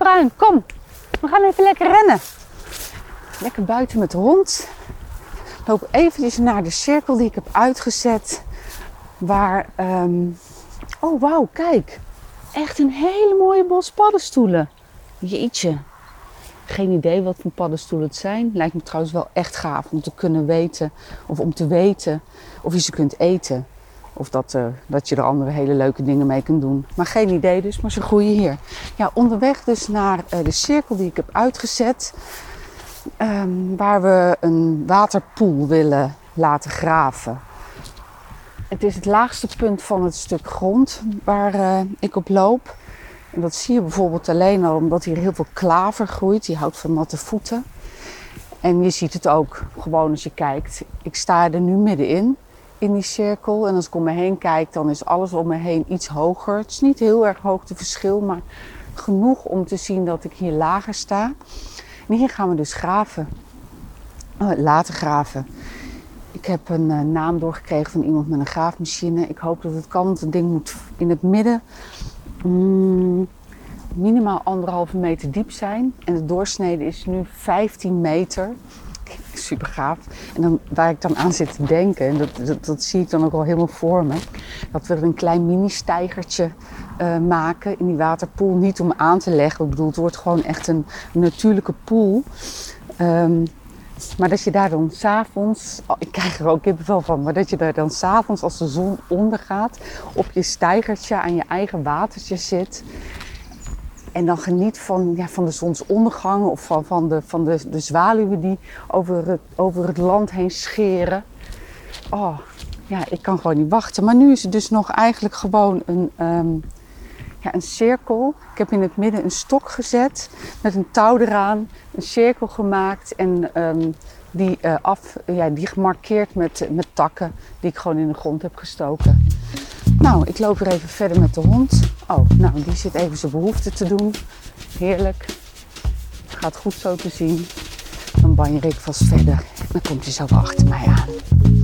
Bruin, kom. We gaan even lekker rennen. Lekker buiten met de hond. Loop eventjes naar de cirkel die ik heb uitgezet. Waar, ehm, oh wauw, kijk. Echt een hele mooie bos paddenstoelen. Jeetje. Geen idee wat voor paddenstoelen het zijn. Lijkt me trouwens wel echt gaaf om te kunnen weten. Of om te weten of je ze kunt eten. Of dat, uh, dat je er andere hele leuke dingen mee kunt doen. Maar geen idee dus, maar ze groeien hier. Ja, onderweg dus naar uh, de cirkel die ik heb uitgezet. Um, waar we een waterpoel willen laten graven. Het is het laagste punt van het stuk grond waar uh, ik op loop. En dat zie je bijvoorbeeld alleen al omdat hier heel veel klaver groeit. Die houdt van natte voeten. En je ziet het ook gewoon als je kijkt. Ik sta er nu middenin, in die cirkel. En als ik om me heen kijk, dan is alles om me heen iets hoger. Het is niet heel erg hoogteverschil, maar genoeg om te zien dat ik hier lager sta. En hier gaan we dus graven. Oh, laten graven. Ik heb een uh, naam doorgekregen van iemand met een graafmachine. Ik hoop dat het kan, want het ding moet in het midden mm, minimaal anderhalve meter diep zijn. En de doorsnede is nu 15 meter. Super gaaf. En dan, waar ik dan aan zit te denken, en dat, dat, zie ik dan ook al helemaal voor me, dat we een klein mini-stijgertje uh, maken in die waterpoel. Niet om aan te leggen, ik bedoel, het wordt gewoon echt een natuurlijke poel. Um, maar dat je daar dan s'avonds, oh, ik krijg er ook kippenvel van, maar dat je daar dan s'avonds als de zon ondergaat op je stijgertje aan je eigen watertje zit. En dan geniet van, ja, van de zonsondergang of van, van, de, van de, de zwaluwen die over het, over het land heen scheren. Oh, ja, ik kan gewoon niet wachten. Maar nu is het dus nog eigenlijk gewoon een, um, ja, een cirkel. Ik heb in het midden een stok gezet met een touw eraan, een cirkel gemaakt en um, die, uh, af, ja, die gemarkeerd met, met takken die ik gewoon in de grond heb gestoken. Nou, ik loop weer even verder met de hond. Oh, nou, die zit even zijn behoefte te doen. Heerlijk. Gaat goed zo te zien. Dan banjer ik vast verder. Dan komt hij zo achter mij aan.